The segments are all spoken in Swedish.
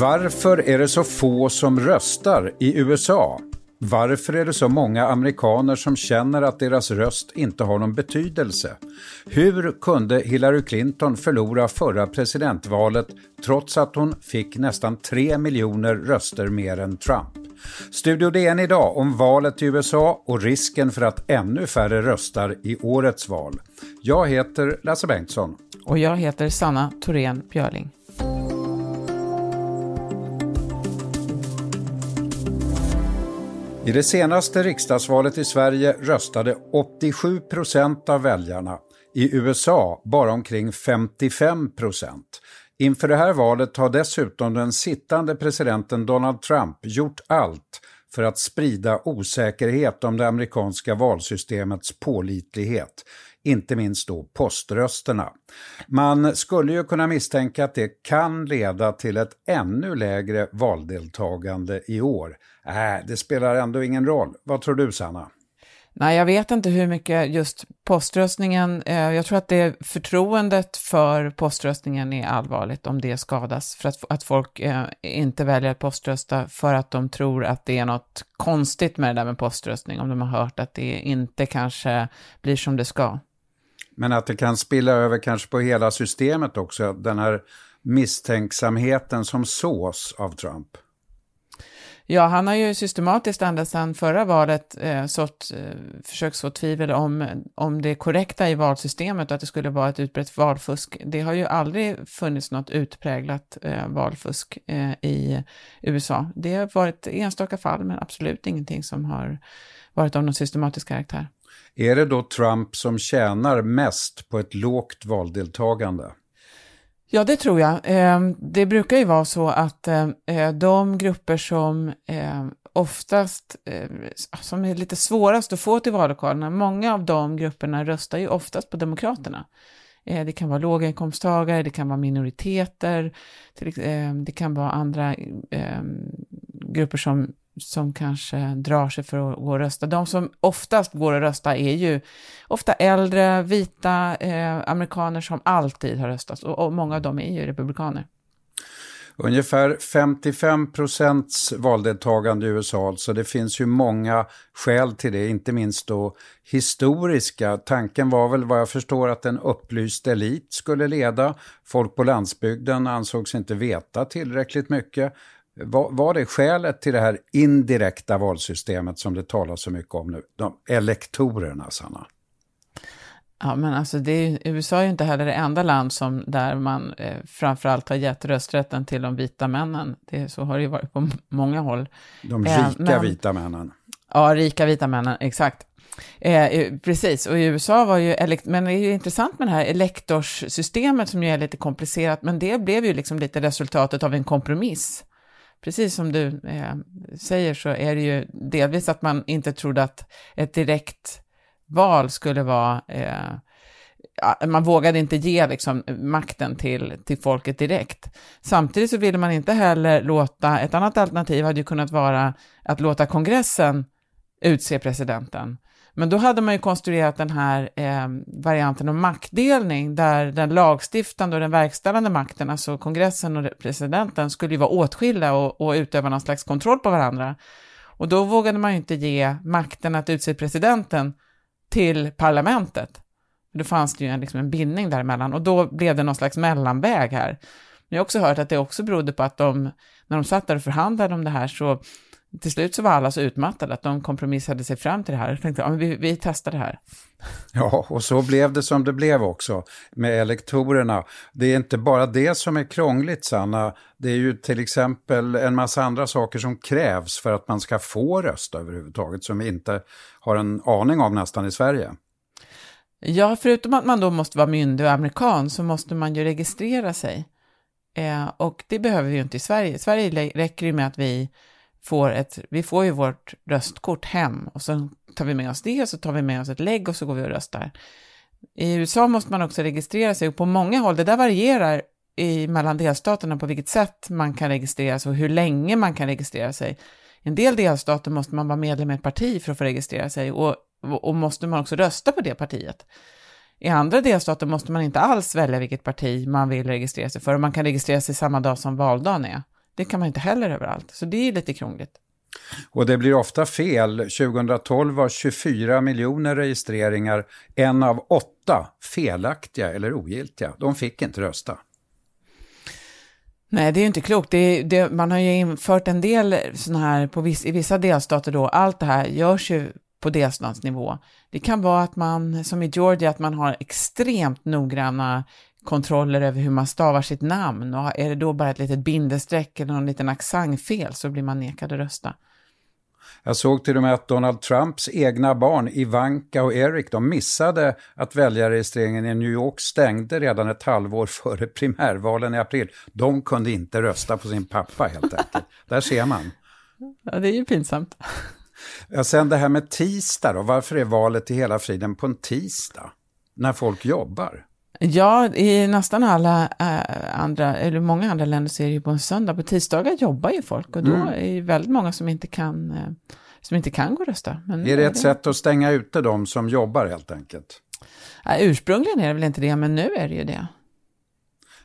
Varför är det så få som röstar i USA? Varför är det så många amerikaner som känner att deras röst inte har någon betydelse? Hur kunde Hillary Clinton förlora förra presidentvalet trots att hon fick nästan 3 miljoner röster mer än Trump? Studio DN idag om valet i USA och risken för att ännu färre röstar i årets val. Jag heter Lasse Bengtsson. Och jag heter Sanna Thorén Björling. I det senaste riksdagsvalet i Sverige röstade 87 procent av väljarna. I USA bara omkring 55 procent. Inför det här valet har dessutom den sittande presidenten Donald Trump gjort allt för att sprida osäkerhet om det amerikanska valsystemets pålitlighet, inte minst då poströsterna. Man skulle ju kunna misstänka att det kan leda till ett ännu lägre valdeltagande i år. Äh, det spelar ändå ingen roll. Vad tror du, Sanna? Nej, jag vet inte hur mycket just poströstningen, eh, jag tror att det förtroendet för poströstningen är allvarligt om det skadas, för att, att folk eh, inte väljer att poströsta för att de tror att det är något konstigt med det där med poströstning, om de har hört att det inte kanske blir som det ska. Men att det kan spilla över kanske på hela systemet också, den här misstänksamheten som sås av Trump. Ja, han har ju systematiskt ända sedan förra valet eh, sått, eh, försökt så tvivel om, om det korrekta i valsystemet och att det skulle vara ett utbrett valfusk. Det har ju aldrig funnits något utpräglat eh, valfusk eh, i USA. Det har varit enstaka fall, men absolut ingenting som har varit av någon systematisk karaktär. Är det då Trump som tjänar mest på ett lågt valdeltagande? Ja, det tror jag. Ehm, det brukar ju vara så att eh, eh, de grupper som eh, oftast, som är lite svårast att få till vallokalerna, många av de grupperna röstar ju oftast på Demokraterna. Det kan vara låginkomsttagare, det kan vara minoriteter, det kan vara andra grupper som som kanske drar sig för att gå och rösta. De som oftast går och rösta är ju ofta äldre, vita eh, amerikaner som alltid har röstat och, och många av dem är ju republikaner. Ungefär 55 procents valdeltagande i USA, så det finns ju många skäl till det, inte minst då historiska. Tanken var väl vad jag förstår att en upplyst elit skulle leda. Folk på landsbygden ansågs inte veta tillräckligt mycket. Var, var det skälet till det här indirekta valsystemet som det talas så mycket om nu? De elektorerna, Sanna? Ja, men alltså det är, USA är ju inte heller det enda land som, där man eh, framförallt har gett rösträtten till de vita männen. Det, så har det ju varit på många håll. De rika eh, men, vita männen. Ja, rika vita männen, exakt. Eh, precis, och i USA var ju, men det är ju intressant med det här elektorssystemet som ju är lite komplicerat, men det blev ju liksom lite resultatet av en kompromiss precis som du eh, säger så är det ju delvis att man inte trodde att ett direkt val skulle vara eh, man vågade inte ge liksom, makten till, till folket direkt. Samtidigt så ville man inte heller låta, ett annat alternativ hade ju kunnat vara att låta kongressen utse presidenten. Men då hade man ju konstruerat den här eh, varianten om maktdelning där den lagstiftande och den verkställande makten, alltså kongressen och presidenten, skulle ju vara åtskilda och, och utöva någon slags kontroll på varandra. Och då vågade man ju inte ge makten att utse presidenten till parlamentet. Då fanns det ju en, liksom en bindning däremellan och då blev det någon slags mellanväg här. Men jag har också hört att det också berodde på att de, när de satt där och förhandlade om det här så till slut så var alla så utmattade att de kompromissade sig fram till det här. Jag tänkte, ja, vi, vi testar det här. Ja, och så blev det som det blev också med elektorerna. Det är inte bara det som är krångligt, Sanna. Det är ju till exempel en massa andra saker som krävs för att man ska få rösta överhuvudtaget, som vi inte har en aning om nästan i Sverige. Ja, förutom att man då måste vara myndig och amerikan så måste man ju registrera sig. Eh, och det behöver vi ju inte i Sverige. I Sverige räcker det med att vi får ett, vi får ju vårt röstkort hem och så tar vi med oss det och så tar vi med oss ett lägg och så går vi och röstar. I USA måste man också registrera sig och på många håll, det där varierar i, mellan delstaterna på vilket sätt man kan registrera sig och hur länge man kan registrera sig. I en del delstater måste man vara medlem i ett parti för att få registrera sig och, och måste man också rösta på det partiet. I andra delstater måste man inte alls välja vilket parti man vill registrera sig för och man kan registrera sig samma dag som valdagen är. Det kan man inte heller överallt, så det är lite krångligt. Och det blir ofta fel. 2012 var 24 miljoner registreringar, en av åtta felaktiga eller ogiltiga. De fick inte rösta. Nej, det är ju inte klokt. Det, det, man har ju infört en del sådana här, på viss, i vissa delstater då, allt det här görs ju på delstatsnivå. Det kan vara att man, som i Georgia, att man har extremt noggranna kontroller över hur man stavar sitt namn och är det då bara ett litet bindestreck eller någon liten accentfel så blir man nekad att rösta. Jag såg till och med att Donald Trumps egna barn, Ivanka och Eric, de missade att väljarregistreringen i New York stängde redan ett halvår före primärvalen i april. De kunde inte rösta på sin pappa helt enkelt. Där ser man. Ja, det är ju pinsamt. Ja, sen det här med tisdag då, varför är valet i hela friden på en tisdag? När folk jobbar? Ja, i nästan alla äh, andra, eller många andra länder så är det ju på en söndag. På tisdagar jobbar ju folk och då mm. är det väldigt många som inte kan, äh, som inte kan gå och rösta. Men är det ett det... sätt att stänga ute de som jobbar helt enkelt? Ja, ursprungligen är det väl inte det, men nu är det ju det.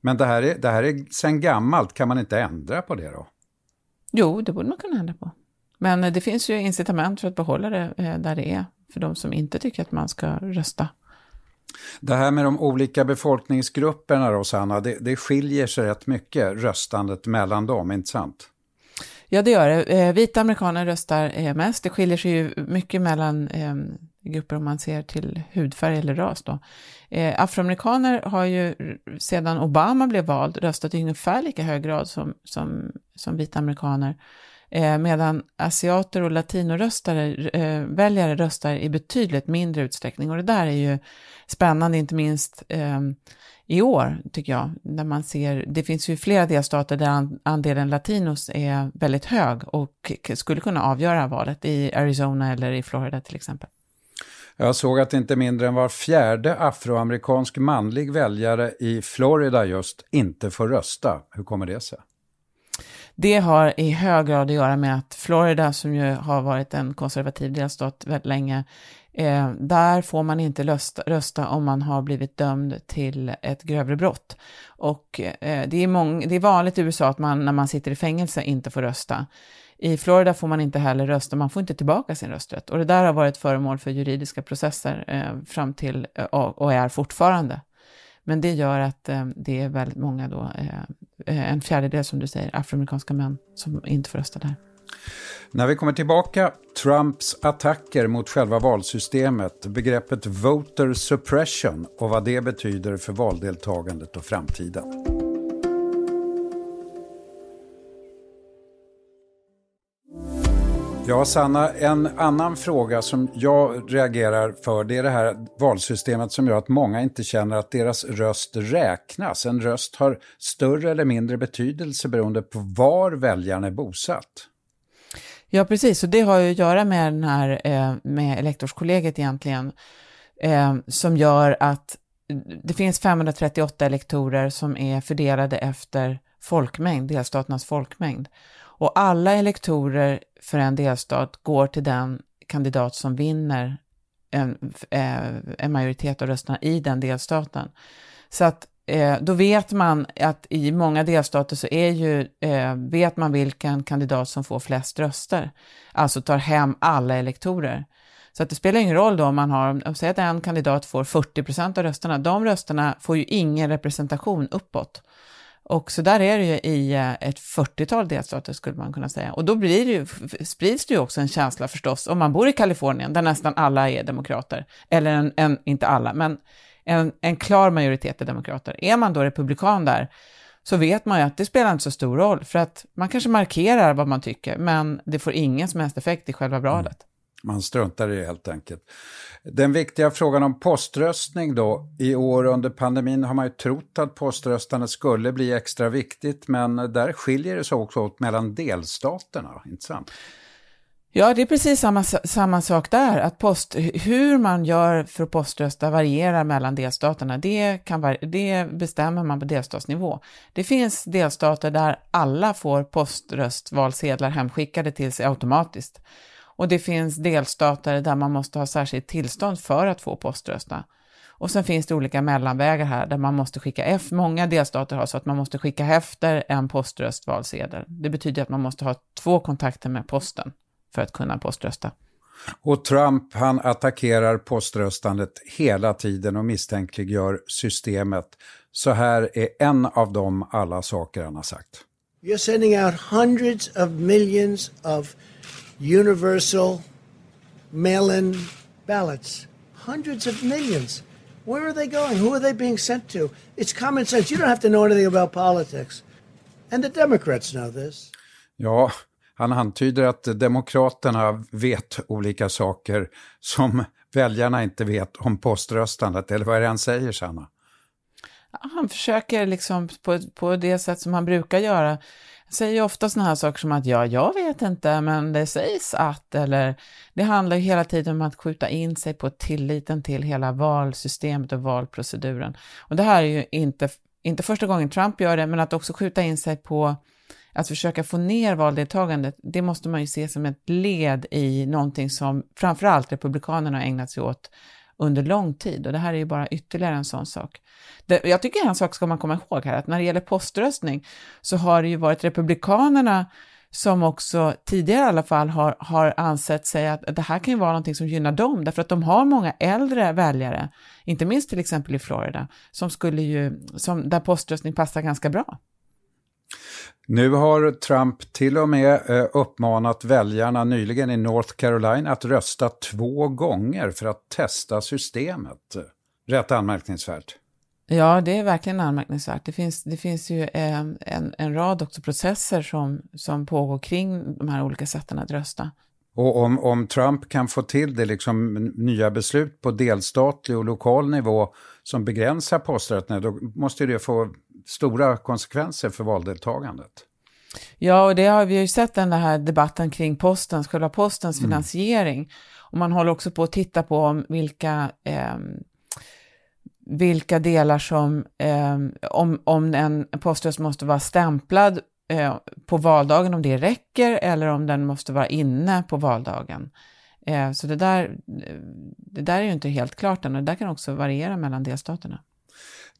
Men det här är, det här är sen gammalt, kan man inte ändra på det då? Jo, det borde man kunna ändra på. Men det finns ju incitament för att behålla det eh, där det är, för de som inte tycker att man ska rösta. Det här med de olika befolkningsgrupperna då, Sanna, det, det skiljer sig rätt mycket röstandet mellan dem, inte sant? Ja, det gör det. Eh, vita amerikaner röstar eh, mest. Det skiljer sig ju mycket mellan eh, grupper om man ser till hudfärg eller ras. Då. Eh, afroamerikaner har ju sedan Obama blev vald röstat i ungefär lika hög grad som, som, som vita amerikaner. Eh, medan asiater och latinoröstare, eh, väljare röstar i betydligt mindre utsträckning. Och det där är ju spännande, inte minst eh, i år, tycker jag, när man ser, det finns ju flera delstater där andelen latinos är väldigt hög och skulle kunna avgöra valet, i Arizona eller i Florida till exempel. Jag såg att inte mindre än var fjärde afroamerikansk manlig väljare i Florida just inte får rösta. Hur kommer det sig? Det har i hög grad att göra med att Florida, som ju har varit en konservativ delstat väldigt länge, eh, där får man inte rösta, rösta, om man har blivit dömd till ett grövre brott. Och eh, det, är mång, det är vanligt i USA att man när man sitter i fängelse inte får rösta. I Florida får man inte heller rösta, man får inte tillbaka sin rösträtt. Och det där har varit föremål för juridiska processer eh, fram till eh, och är fortfarande. Men det gör att eh, det är väldigt många då, eh, eh, en fjärdedel som du säger, afroamerikanska män som inte får rösta där. När vi kommer tillbaka, Trumps attacker mot själva valsystemet, begreppet voter suppression och vad det betyder för valdeltagandet och framtiden. Ja, Sanna, en annan fråga som jag reagerar för det är det här valsystemet som gör att många inte känner att deras röst räknas. En röst har större eller mindre betydelse beroende på var väljaren är bosatt. Ja, precis, och det har ju att göra med, den här, eh, med elektorskollegiet egentligen, eh, som gör att det finns 538 elektorer som är fördelade efter folkmängd, delstaternas folkmängd. Och alla elektorer för en delstat går till den kandidat som vinner en, eh, en majoritet av rösterna i den delstaten. Så att eh, då vet man att i många delstater så är ju, eh, vet man vilken kandidat som får flest röster, alltså tar hem alla elektorer. Så att det spelar ingen roll då om man har, om säg att en kandidat får 40 procent av rösterna, de rösterna får ju ingen representation uppåt. Och så där är det ju i eh, ett 40-tal delstater skulle man kunna säga. Och då blir det ju, sprids det ju också en känsla förstås, om man bor i Kalifornien, där nästan alla är demokrater, eller en, en inte alla, men en, en klar majoritet är demokrater. Är man då republikan där, så vet man ju att det spelar inte så stor roll, för att man kanske markerar vad man tycker, men det får ingen som helst effekt i själva valet. Man struntar i det helt enkelt. Den viktiga frågan om poströstning då. I år under pandemin har man ju trott att poströstandet skulle bli extra viktigt men där skiljer det sig också åt mellan delstaterna, inte sant? Ja, det är precis samma, samma sak där, att post, hur man gör för att poströsta varierar mellan delstaterna. Det, kan, det bestämmer man på delstatsnivå. Det finns delstater där alla får poströstvalsedlar hemskickade till sig automatiskt. Och det finns delstater där man måste ha särskilt tillstånd för att få poströsta. Och sen finns det olika mellanvägar här där man måste skicka efter, många delstater har så att man måste skicka efter en poströstvalsedel. Det betyder att man måste ha två kontakter med posten för att kunna poströsta. Och Trump han attackerar poströstandet hela tiden och misstänkliggör systemet. Så här är en av de alla saker han har sagt. You're sending out hundreds of millions of universal mail-in ballots. Hundreds of millions. Where are they going? Who are they being sent to? It's common sense. You don't have to know anything about politics. And the Democrats know this. Ja, han antyder att Demokraterna vet olika saker som väljarna inte vet om poströstandet, eller vad är det han säger, Sanna? Han försöker liksom på, på det sätt som han brukar göra säger ju ofta sådana här saker som att ja, jag vet inte, men det sägs att, eller det handlar ju hela tiden om att skjuta in sig på tilliten till hela valsystemet och valproceduren. Och det här är ju inte, inte första gången Trump gör det, men att också skjuta in sig på att försöka få ner valdeltagandet, det måste man ju se som ett led i någonting som framförallt Republikanerna har ägnat sig åt under lång tid och det här är ju bara ytterligare en sån sak. Det, jag tycker en sak ska man komma ihåg här, att när det gäller poströstning så har det ju varit Republikanerna som också tidigare i alla fall har, har ansett sig att det här kan ju vara någonting som gynnar dem, därför att de har många äldre väljare, inte minst till exempel i Florida, som skulle ju, som, där poströstning passar ganska bra. Nu har Trump till och med eh, uppmanat väljarna nyligen i North Carolina att rösta två gånger för att testa systemet. Rätt anmärkningsvärt. Ja, det är verkligen anmärkningsvärt. Det finns, det finns ju en, en, en rad också processer som, som pågår kring de här olika sätten att rösta. Och om, om Trump kan få till det, liksom nya beslut på delstatlig och lokal nivå som begränsar poströstningen, då måste det få stora konsekvenser för valdeltagandet. Ja, och det har vi ju sett den här debatten kring postens, själva postens mm. finansiering. Och man håller också på att titta på vilka, eh, vilka delar som, eh, om, om en poströst måste vara stämplad eh, på valdagen, om det räcker, eller om den måste vara inne på valdagen. Eh, så det där, det där är ju inte helt klart än och det där kan också variera mellan delstaterna.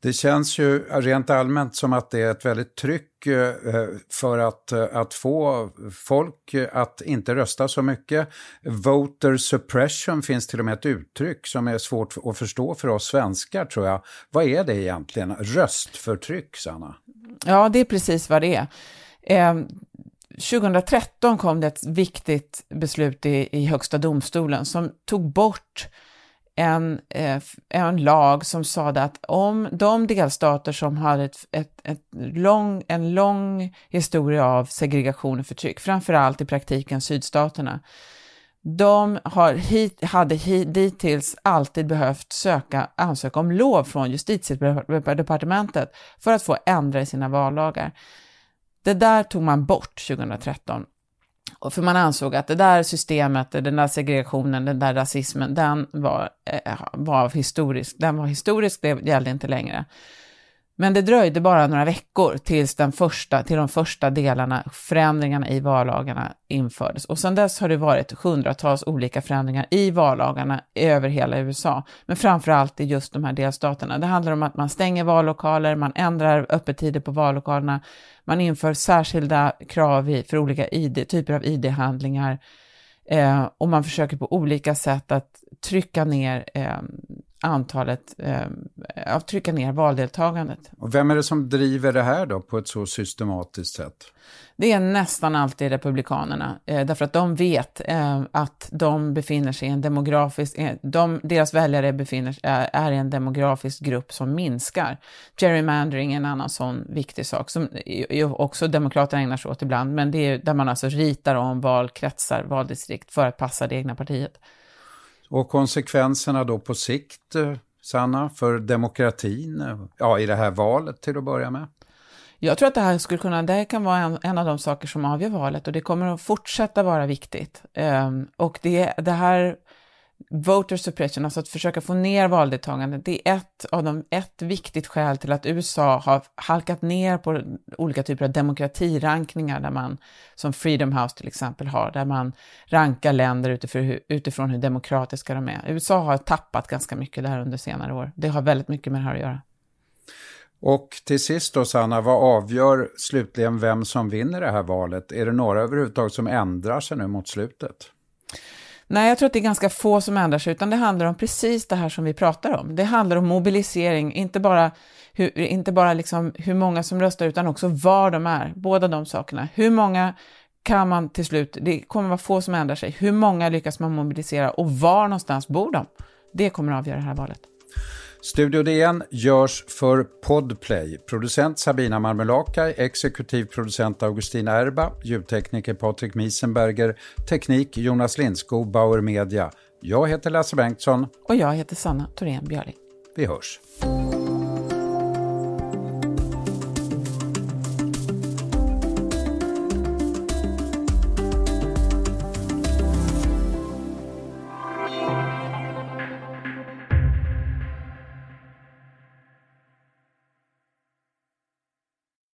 Det känns ju rent allmänt som att det är ett väldigt tryck eh, eh, för att, eh, att få folk att inte rösta så mycket. Voter suppression finns till och med ett uttryck som är svårt att förstå för oss svenskar tror jag. Vad är det egentligen? Röstförtryck, Sanna? Ja, det är precis vad det är. Eh, 2013 kom det ett viktigt beslut i, i Högsta domstolen som tog bort en, eh, en lag som sa att om de delstater som hade ett, ett, ett lång, en lång historia av segregation och förtryck, framförallt i praktiken sydstaterna, de har hit, hade hit, dittills alltid behövt söka, ansöka om lov från justitiedepartementet för att få ändra i sina vallagar. Det där tog man bort 2013 och för man ansåg att det där systemet, den där segregationen, den där rasismen, den var, eh, var historisk. Den var historisk, det gällde inte längre. Men det dröjde bara några veckor tills den första, till de första delarna, förändringarna i vallagarna infördes. Och sedan dess har det varit hundratals olika förändringar i vallagarna över hela USA, men framför allt i just de här delstaterna. Det handlar om att man stänger vallokaler, man ändrar öppettider på vallokalerna, man inför särskilda krav för olika ID, typer av ID-handlingar eh, och man försöker på olika sätt att trycka ner eh, antalet, eh, trycka ner valdeltagandet. Och vem är det som driver det här då på ett så systematiskt sätt? Det är nästan alltid Republikanerna, eh, därför att de vet eh, att de befinner sig i en demografisk, eh, de, deras väljare befinner, är, är i en demografisk grupp som minskar. Gerrymandering är en annan sån viktig sak, som också Demokraterna ägnar sig åt ibland, men det är där man alltså ritar om valkretsar, valdistrikt, för att passa det egna partiet. Och konsekvenserna då på sikt, eh, Sanna, för demokratin, eh, ja, i det här valet till att börja med? Jag tror att det här skulle kunna, det kan vara en, en av de saker som avgör valet och det kommer att fortsätta vara viktigt. Um, och det, det här voter suppression, alltså att försöka få ner valdeltagandet, det är ett av de, ett viktigt skäl till att USA har halkat ner på olika typer av demokratirankningar där man, som Freedom House till exempel har, där man rankar länder utifrån, utifrån hur demokratiska de är. USA har tappat ganska mycket där under senare år. Det har väldigt mycket med det här att göra. Och till sist då Sanna, vad avgör slutligen vem som vinner det här valet? Är det några överhuvudtaget som ändrar sig nu mot slutet? Nej, jag tror att det är ganska få som ändrar sig, utan det handlar om precis det här som vi pratar om. Det handlar om mobilisering, inte bara, hur, inte bara liksom hur många som röstar, utan också var de är. Båda de sakerna. Hur många kan man till slut, det kommer vara få som ändrar sig. Hur många lyckas man mobilisera och var någonstans bor de? Det kommer att avgöra det här valet. Studio DN görs för Podplay. Producent Sabina Marmelakai, exekutiv producent Augustina Erba, ljudtekniker Patrik Miesenberger, teknik Jonas Lindskog, Bauer Media. Jag heter Lasse Bengtsson. Och jag heter Sanna Thorén Björling. Vi hörs.